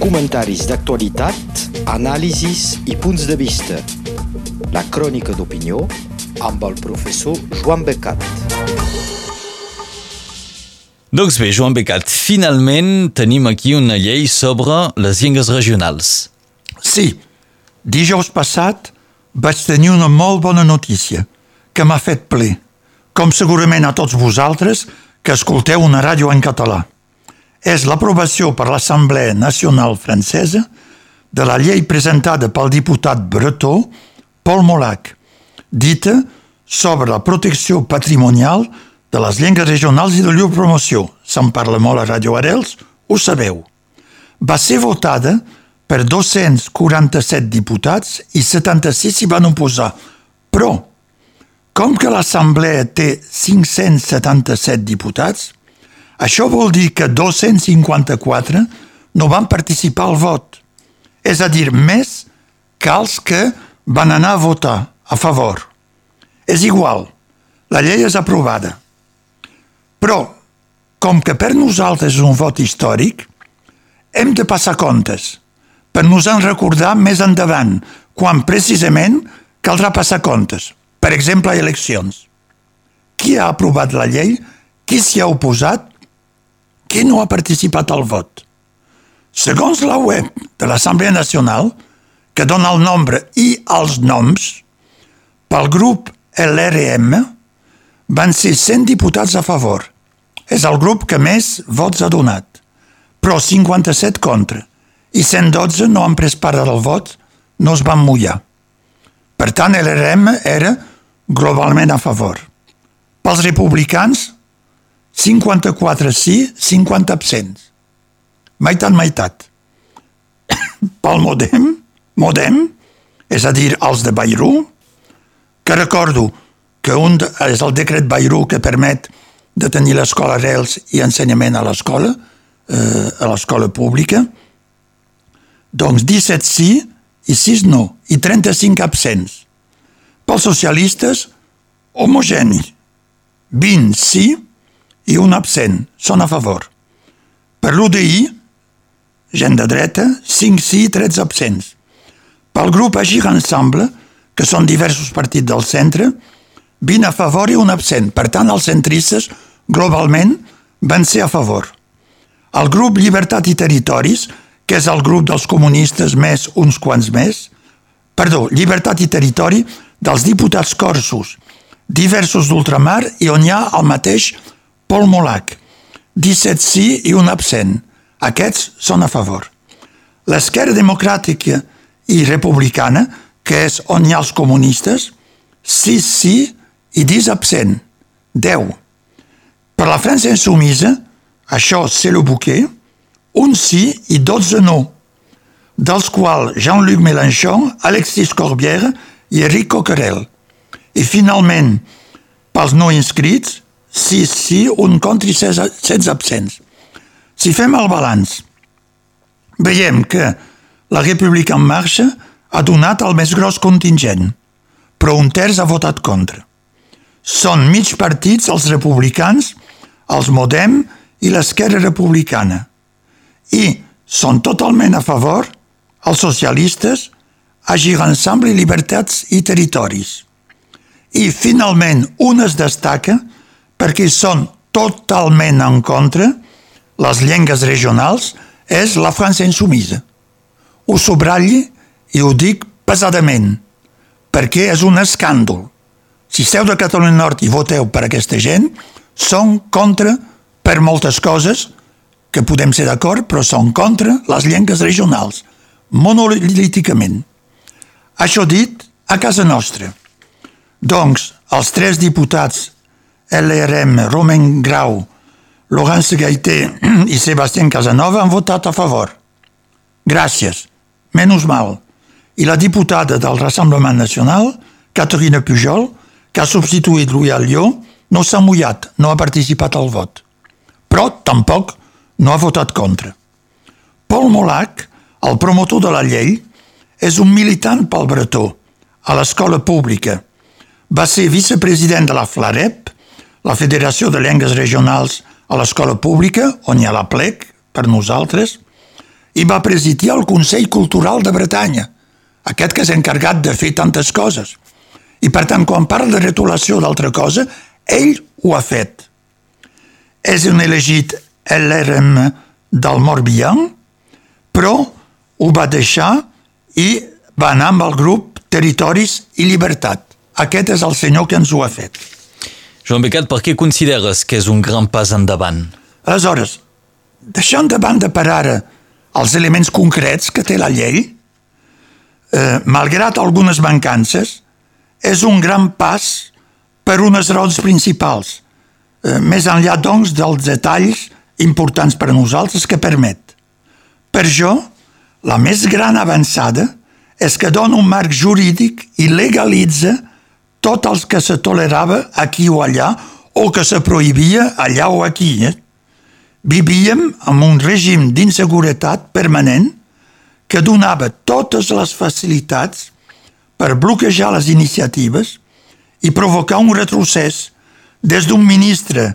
Comentaris d'actualitat, anàlisis i punts de vista. La crònica d'opinió amb el professor Joan Becat. Doncs bé, Joan Becat, finalment tenim aquí una llei sobre les llengües regionals. Sí, dijous passat vaig tenir una molt bona notícia que m'ha fet ple, com segurament a tots vosaltres que escolteu una ràdio en català. És l'aprovació per l'Assemblea Nacional Francesa de la llei presentada pel diputat bretó Paul Molac, dita sobre la protecció patrimonial de les llengües regionals i de llur promoció. Se'n parla molt a Radio Arels, ho sabeu. Va ser votada per 247 diputats i 76 s'hi van oposar. Però, com que l'Assemblea té 577 diputats, això vol dir que 254 no van participar al vot. És a dir, més que els que van anar a votar a favor. És igual, la llei és aprovada. Però, com que per nosaltres és un vot històric, hem de passar comptes per nos en recordar més endavant, quan precisament caldrà passar comptes, per exemple, a eleccions. Qui ha aprovat la llei? Qui s'hi ha oposat? Qui no ha participat al vot? Segons la web de l'Assemblea Nacional, que dona el nombre i els noms, pel grup LRM van ser 100 diputats a favor. És el grup que més vots ha donat, però 57 contra i 112 no han pres part del vot, no es van mullar. Per tant, l'RM era globalment a favor. Pels republicans, 54 sí, 50 absents. Meitat, meitat. Pel Modem, Modem, és a dir, els de Bayrú, que recordo que un és el decret Bayrú que permet de tenir l'escola Reals i ensenyament a l'escola, eh, a l'escola pública, doncs 17 sí i 6 no, i 35 absents. Pels socialistes, homogeni. 20 sí i un absent, són a favor. Per l'UDI, gent de dreta, 5 sí i 13 absents. Pel grup Agir Ensemble, que són diversos partits del centre, 20 a favor i un absent. Per tant, els centristes, globalment, van ser a favor. El grup Llibertat i Territoris, que és el grup dels comunistes més uns quants més, perdó, Llibertat i Territori, dels diputats corsos, diversos d'ultramar i on hi ha el mateix Pol Molac, 17 sí i un absent. Aquests són a favor. L'esquerra democràtica i republicana, que és on hi ha els comunistes, 6 sí i 10 absent, 10. Per la França insumisa, això c'est le bouquet, un sí i 12 no, dels quals Jean-Luc Mélenchon, Alexis Corbière i Eric Coquerel. I finalment, pels no inscrits, 6 sí, un contra i 16 absents. Si fem el balanç, veiem que la República en Marxa ha donat el més gros contingent, però un terç ha votat contra. Són mig partits els republicans, els Modem i l'esquerra republicana i són totalment a favor els socialistes, Agir i Llibertats i Territoris. I finalment un es destaca perquè són totalment en contra les llengües regionals és la França insumisa. Ho sobratlli i ho dic pesadament, perquè és un escàndol. Si esteu de Catalunya Nord i voteu per aquesta gent, són contra per moltes coses, que podem ser d'acord, però són contra les llengües regionals, monolíticament. Això dit, a casa nostra. Doncs, els tres diputats LRM, Romain Grau, Laurence Gaité i Sebastián Casanova han votat a favor. Gràcies. Menys mal. I la diputada del Rassemblement Nacional, Catherine Pujol, que ha substituït Louis Allió, no s'ha mullat, no ha participat al vot. Però tampoc no ha votat contra. Paul Molac, el promotor de la llei, és un militant pel bretó, a l'escola pública. Va ser vicepresident de la FLAREP, la Federació de Llengües Regionals a l'escola pública, on hi ha la plec, per nosaltres, i va presidir el Consell Cultural de Bretanya, aquest que s'ha encarregat de fer tantes coses. I per tant, quan parla de retolació d'altra cosa, ell ho ha fet. És un elegit LRM del Morbihan, però ho va deixar i va anar amb el grup Territoris i Llibertat. Aquest és el senyor que ens ho ha fet. Joan Becat, per què consideres que és un gran pas endavant? Aleshores, deixant de banda per ara els elements concrets que té la llei, eh, malgrat algunes mancances, és un gran pas per unes raons principals, eh, més enllà, doncs, dels detalls importants per a nosaltres que permet. Per jo, la més gran avançada és que dona un marc jurídic i legalitza tot el que se tolerava aquí o allà o que se prohibia allà o aquí. Eh? Vivíem en un règim d'inseguretat permanent que donava totes les facilitats per bloquejar les iniciatives i provocar un retrocés des d'un ministre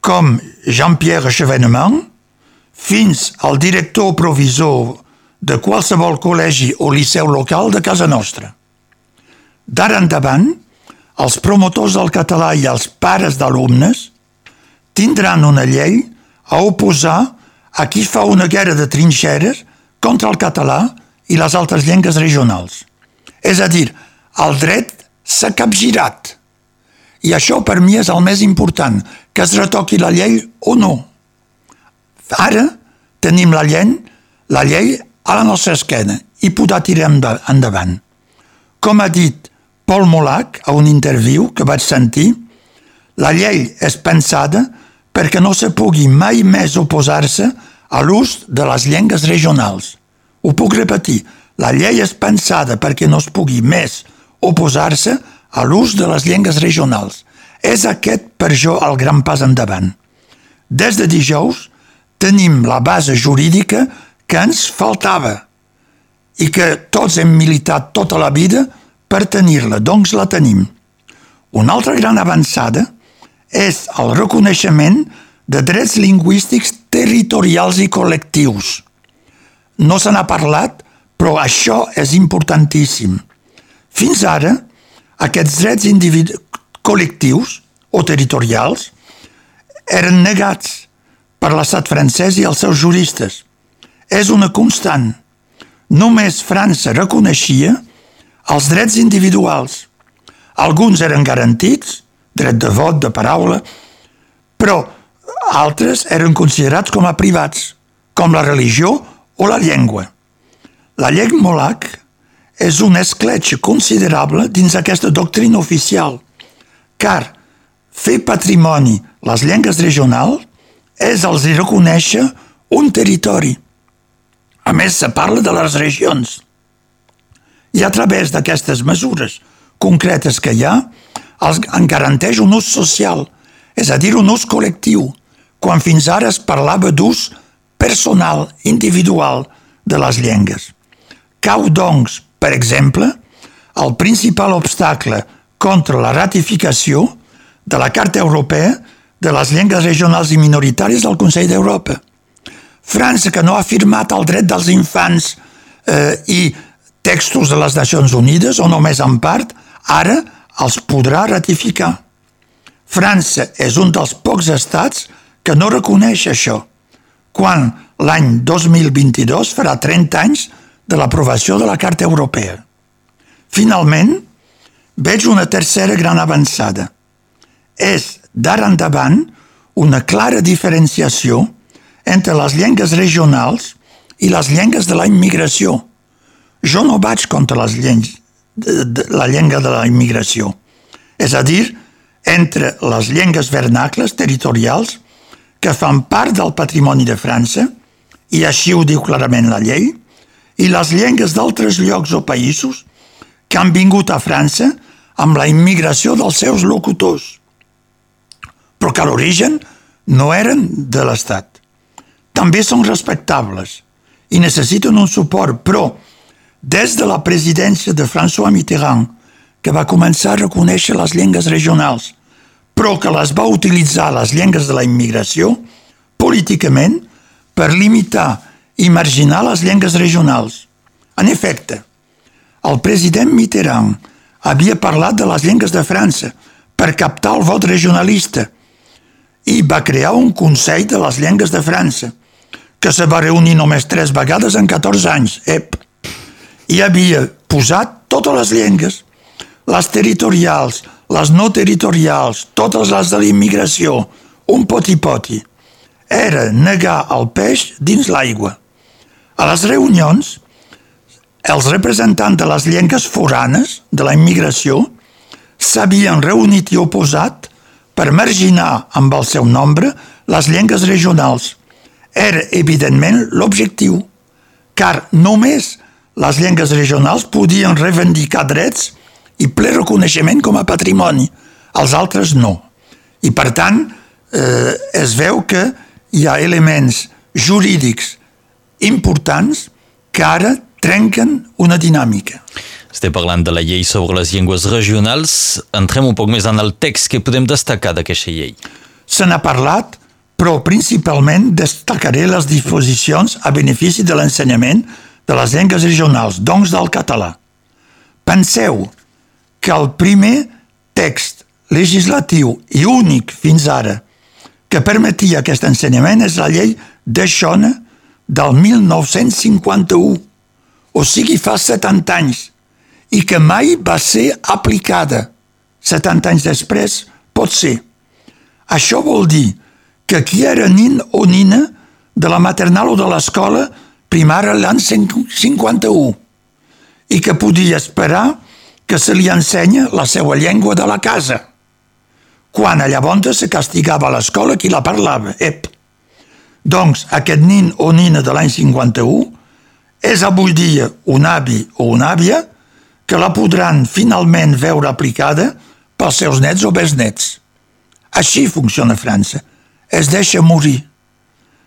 com Jean-Pierre Chevènement fins al director provisor de qualsevol col·legi o liceu local de casa nostra. D'ara endavant, els promotors del català i els pares d'alumnes tindran una llei a oposar a qui fa una guerra de trinxeres contra el català i les altres llengües regionals. És a dir, el dret s'ha capgirat. I això per mi és el més important, que es retoqui la llei o no. Ara tenim la llei, la llei a la nostra esquena i podrà tirar endavant. Com ha dit Paul Molac a un interviu que vaig sentir, la llei és pensada perquè no se pugui mai més oposar-se a l'ús de les llengües regionals. Ho puc repetir, la llei és pensada perquè no es pugui més oposar-se a l'ús de les llengües regionals. És aquest, per jo, el gran pas endavant. Des de dijous tenim la base jurídica que ens faltava i que tots hem militat tota la vida per tenir-la, doncs la tenim. Una altra gran avançada és el reconeixement de drets lingüístics territorials i col·lectius. No se n'ha parlat, però això és importantíssim. Fins ara, aquests drets col·lectius o territorials eren negats per l'estat francès i els seus juristes. És una constant. Només França reconeixia els drets individuals. Alguns eren garantits, dret de vot, de paraula, però altres eren considerats com a privats, com la religió o la llengua. La llei Molac és un escletx considerable dins aquesta doctrina oficial, car fer patrimoni les llengües regionals és els reconèixer un territori. A més, se parla de les regions. I a través d'aquestes mesures concretes que hi ha, els en garanteix un ús social, és a dir, un ús col·lectiu, quan fins ara es parlava d'ús personal, individual, de les llengües. Cau, doncs, per exemple, el principal obstacle contra la ratificació de la Carta Europea de les llengües regionals i minoritàries del Consell d'Europa. França, que no ha firmat el dret dels infants eh, i textos de les Nacions Unides, o només en part, ara els podrà ratificar. França és un dels pocs estats que no reconeix això, quan l'any 2022 farà 30 anys de l'aprovació de la Carta Europea. Finalment, veig una tercera gran avançada. És, d'ara endavant, una clara diferenciació entre les llengües regionals i les llengües de la immigració. Jo no vaig contra les llengües, de, de, la llengua de la immigració. És a dir, entre les llengües vernacles territorials que fan part del patrimoni de França, i així ho diu clarament la llei, i les llengües d'altres llocs o països que han vingut a França amb la immigració dels seus locutors, però que a l'origen no eren de l'Estat. També són respectables i necessiten un suport, però des de la presidència de François Mitterrand, que va començar a reconèixer les llengües regionals, però que les va utilitzar les llengües de la immigració políticament per limitar i marginar les llengües regionals. En efecte, el president Mitterrand havia parlat de les llengües de França per captar el vot regionalista i va crear un Consell de les Llengües de França, que se va reunir només tres vegades en 14 anys, ep. I havia posat totes les llengües, les territorials, les no territorials, totes les de l'immigració, un poti-poti. Era negar el peix dins l'aigua. A les reunions, els representants de les llengües foranes de la immigració s'havien reunit i oposat per marginar amb el seu nombre les llengües regionals. Era, evidentment, l'objectiu, car només les llengües regionals podien reivindicar drets i ple reconeixement com a patrimoni, els altres no. I, per tant, eh, es veu que hi ha elements jurídics importants que ara trenquen una dinàmica. Estem parlant de la llei sobre les llengües regionals. Entrem un poc més en el text que podem destacar d'aquesta llei. Se n'ha parlat, però principalment destacaré les disposicions a benefici de l'ensenyament de les llengües regionals, doncs del català. Penseu que el primer text legislatiu i únic fins ara que permetia aquest ensenyament és la llei de Xona del 1951, o sigui fa 70 anys, i que mai va ser aplicada. 70 anys després, pot ser. Això vol dir que qui era nin o nina de la maternal o de l'escola primària l'any 51 i que podia esperar que se li ensenya la seva llengua de la casa. Quan llavors se castigava a l'escola qui la parlava, ep. Doncs aquest nin o nina de l'any 51 és avui dia un avi o una àvia que la podran finalment veure aplicada pels seus nets o besnets. Així funciona França. Es deixa morir.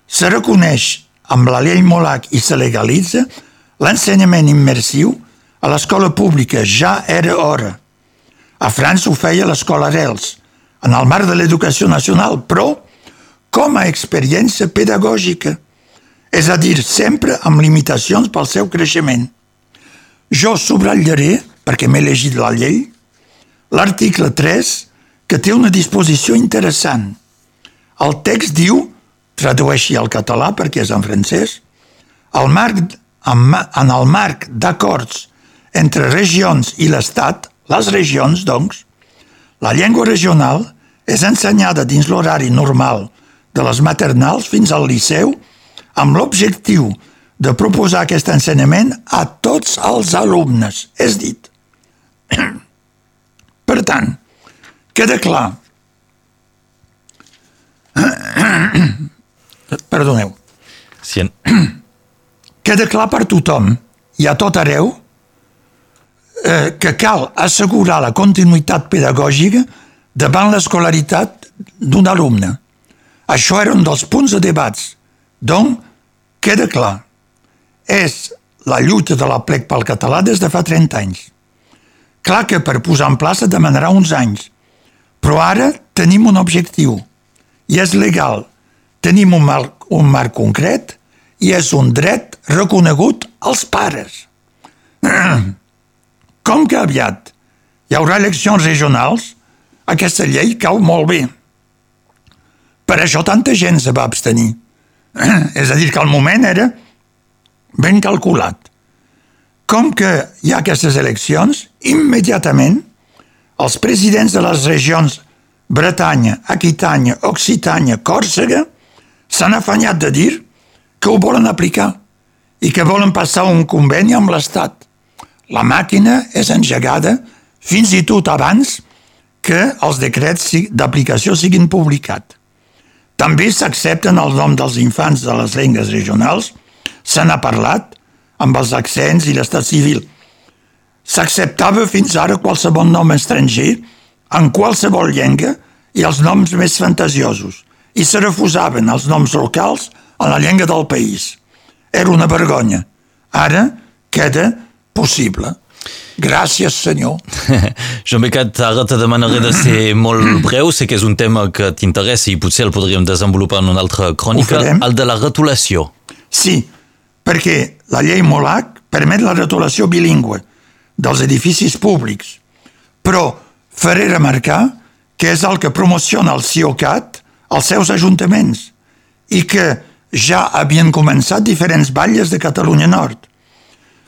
Se reconeix amb la llei Molac i se legalitza l'ensenyament immersiu a l'escola pública ja era hora. A França ho feia l'escola Arels, en el marc de l'educació nacional, però com a experiència pedagògica, és a dir, sempre amb limitacions pel seu creixement. Jo subratllaré, perquè m'he llegit la llei, l'article 3, que té una disposició interessant. El text diu, tradueixi al català perquè és en francès, el marc, en el marc d'acords entre regions i l'Estat, les regions, doncs, la llengua regional és ensenyada dins l'horari normal de les maternals fins al liceu amb l'objectiu de proposar aquest ensenyament a tots els alumnes. És dit. Per tant, queda clar. Perdoneu. Sí. Queda clar per tothom i a tot arreu eh, que cal assegurar la continuïtat pedagògica davant l'escolaritat d'un alumne. Això era un dels punts de debats. Donc, queda clar és la lluita de la plec pel català des de fa 30 anys. Clar que per posar en plaça demanarà uns anys, però ara tenim un objectiu i és legal. Tenim un marc, un marc concret i és un dret reconegut als pares. Com que aviat hi haurà eleccions regionals, aquesta llei cau molt bé. Per això tanta gent se va abstenir. És a dir, que al moment era ben calculat. Com que hi ha aquestes eleccions, immediatament els presidents de les regions Bretanya, Aquitània, Occitània, Còrsega s'han afanyat de dir que ho volen aplicar i que volen passar un conveni amb l'Estat. La màquina és engegada fins i tot abans que els decrets d'aplicació siguin publicats. També s'accepten el nom dels infants de les llengües regionals se n'ha parlat amb els accents i l'estat civil. S'acceptava fins ara qualsevol nom estranger en qualsevol llengua i els noms més fantasiosos i se refusaven els noms locals en la llengua del país. Era una vergonya. Ara queda possible. Gràcies, senyor. Joan Becat, ara te demanaré de ser molt breu. Sé que és un tema que t'interessa i potser el podríem desenvolupar en una altra crònica, el de la retolació. Sí, perquè la llei Molac permet la retolació bilingüe dels edificis públics, però faré remarcar que és el que promociona el CIOCAT als seus ajuntaments i que ja havien començat diferents batlles de Catalunya Nord,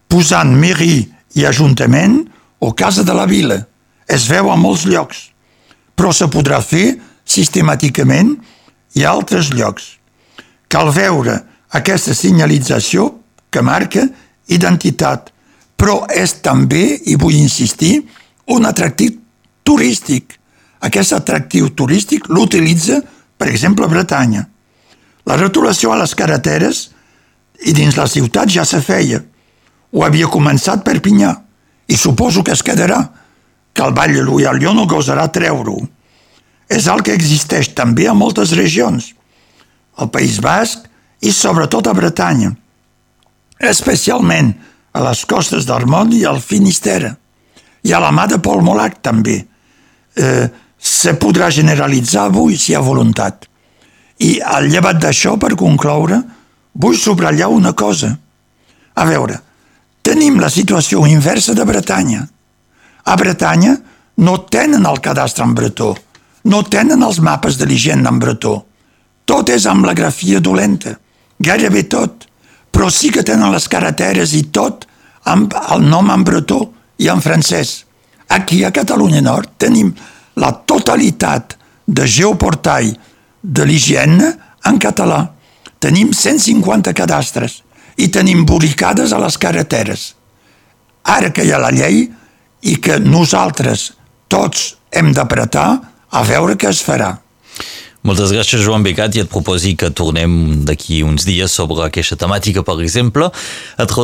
posant mairie i ajuntament o casa de la vila. Es veu a molts llocs, però se podrà fer sistemàticament i a altres llocs. Cal veure aquesta senyalització que marca identitat, però és també, i vull insistir, un atractiu turístic. Aquest atractiu turístic l'utilitza, per exemple, Bretanya. La rotulació a les carreteres i dins la ciutat ja se feia. Ho havia començat per Pinyà i suposo que es quedarà, que el Vall de Luialió no gosarà treure-ho. És el que existeix també a moltes regions, al País Basc i sobretot a Bretanya, especialment a les costes d'Armont i al Finistera, i a la mà de Pol Molac també. Eh, se podrà generalitzar avui si hi ha voluntat. I al llevat d'això, per concloure, vull subratllar una cosa. A veure, tenim la situació inversa de Bretanya. A Bretanya no tenen el cadastre en bretó, no tenen els mapes de l'higiene en bretó. Tot és amb la grafia dolenta, gairebé tot, però sí que tenen les carreteres i tot amb el nom en bretó i en francès. Aquí a Catalunya Nord tenim la totalitat de geoportall de l'higiene en català. Tenim 150 cadastres i tenim buricades a les carreteres. Ara que hi ha la llei i que nosaltres tots hem d'apretar a veure què es farà. Moltes gràcies, Joan Becat, i et proposi que tornem d'aquí uns dies sobre aquesta temàtica, per exemple. Et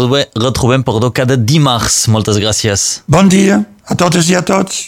retrobem, perdó, cada dimarts. Moltes gràcies. Bon dia a totes i a tots.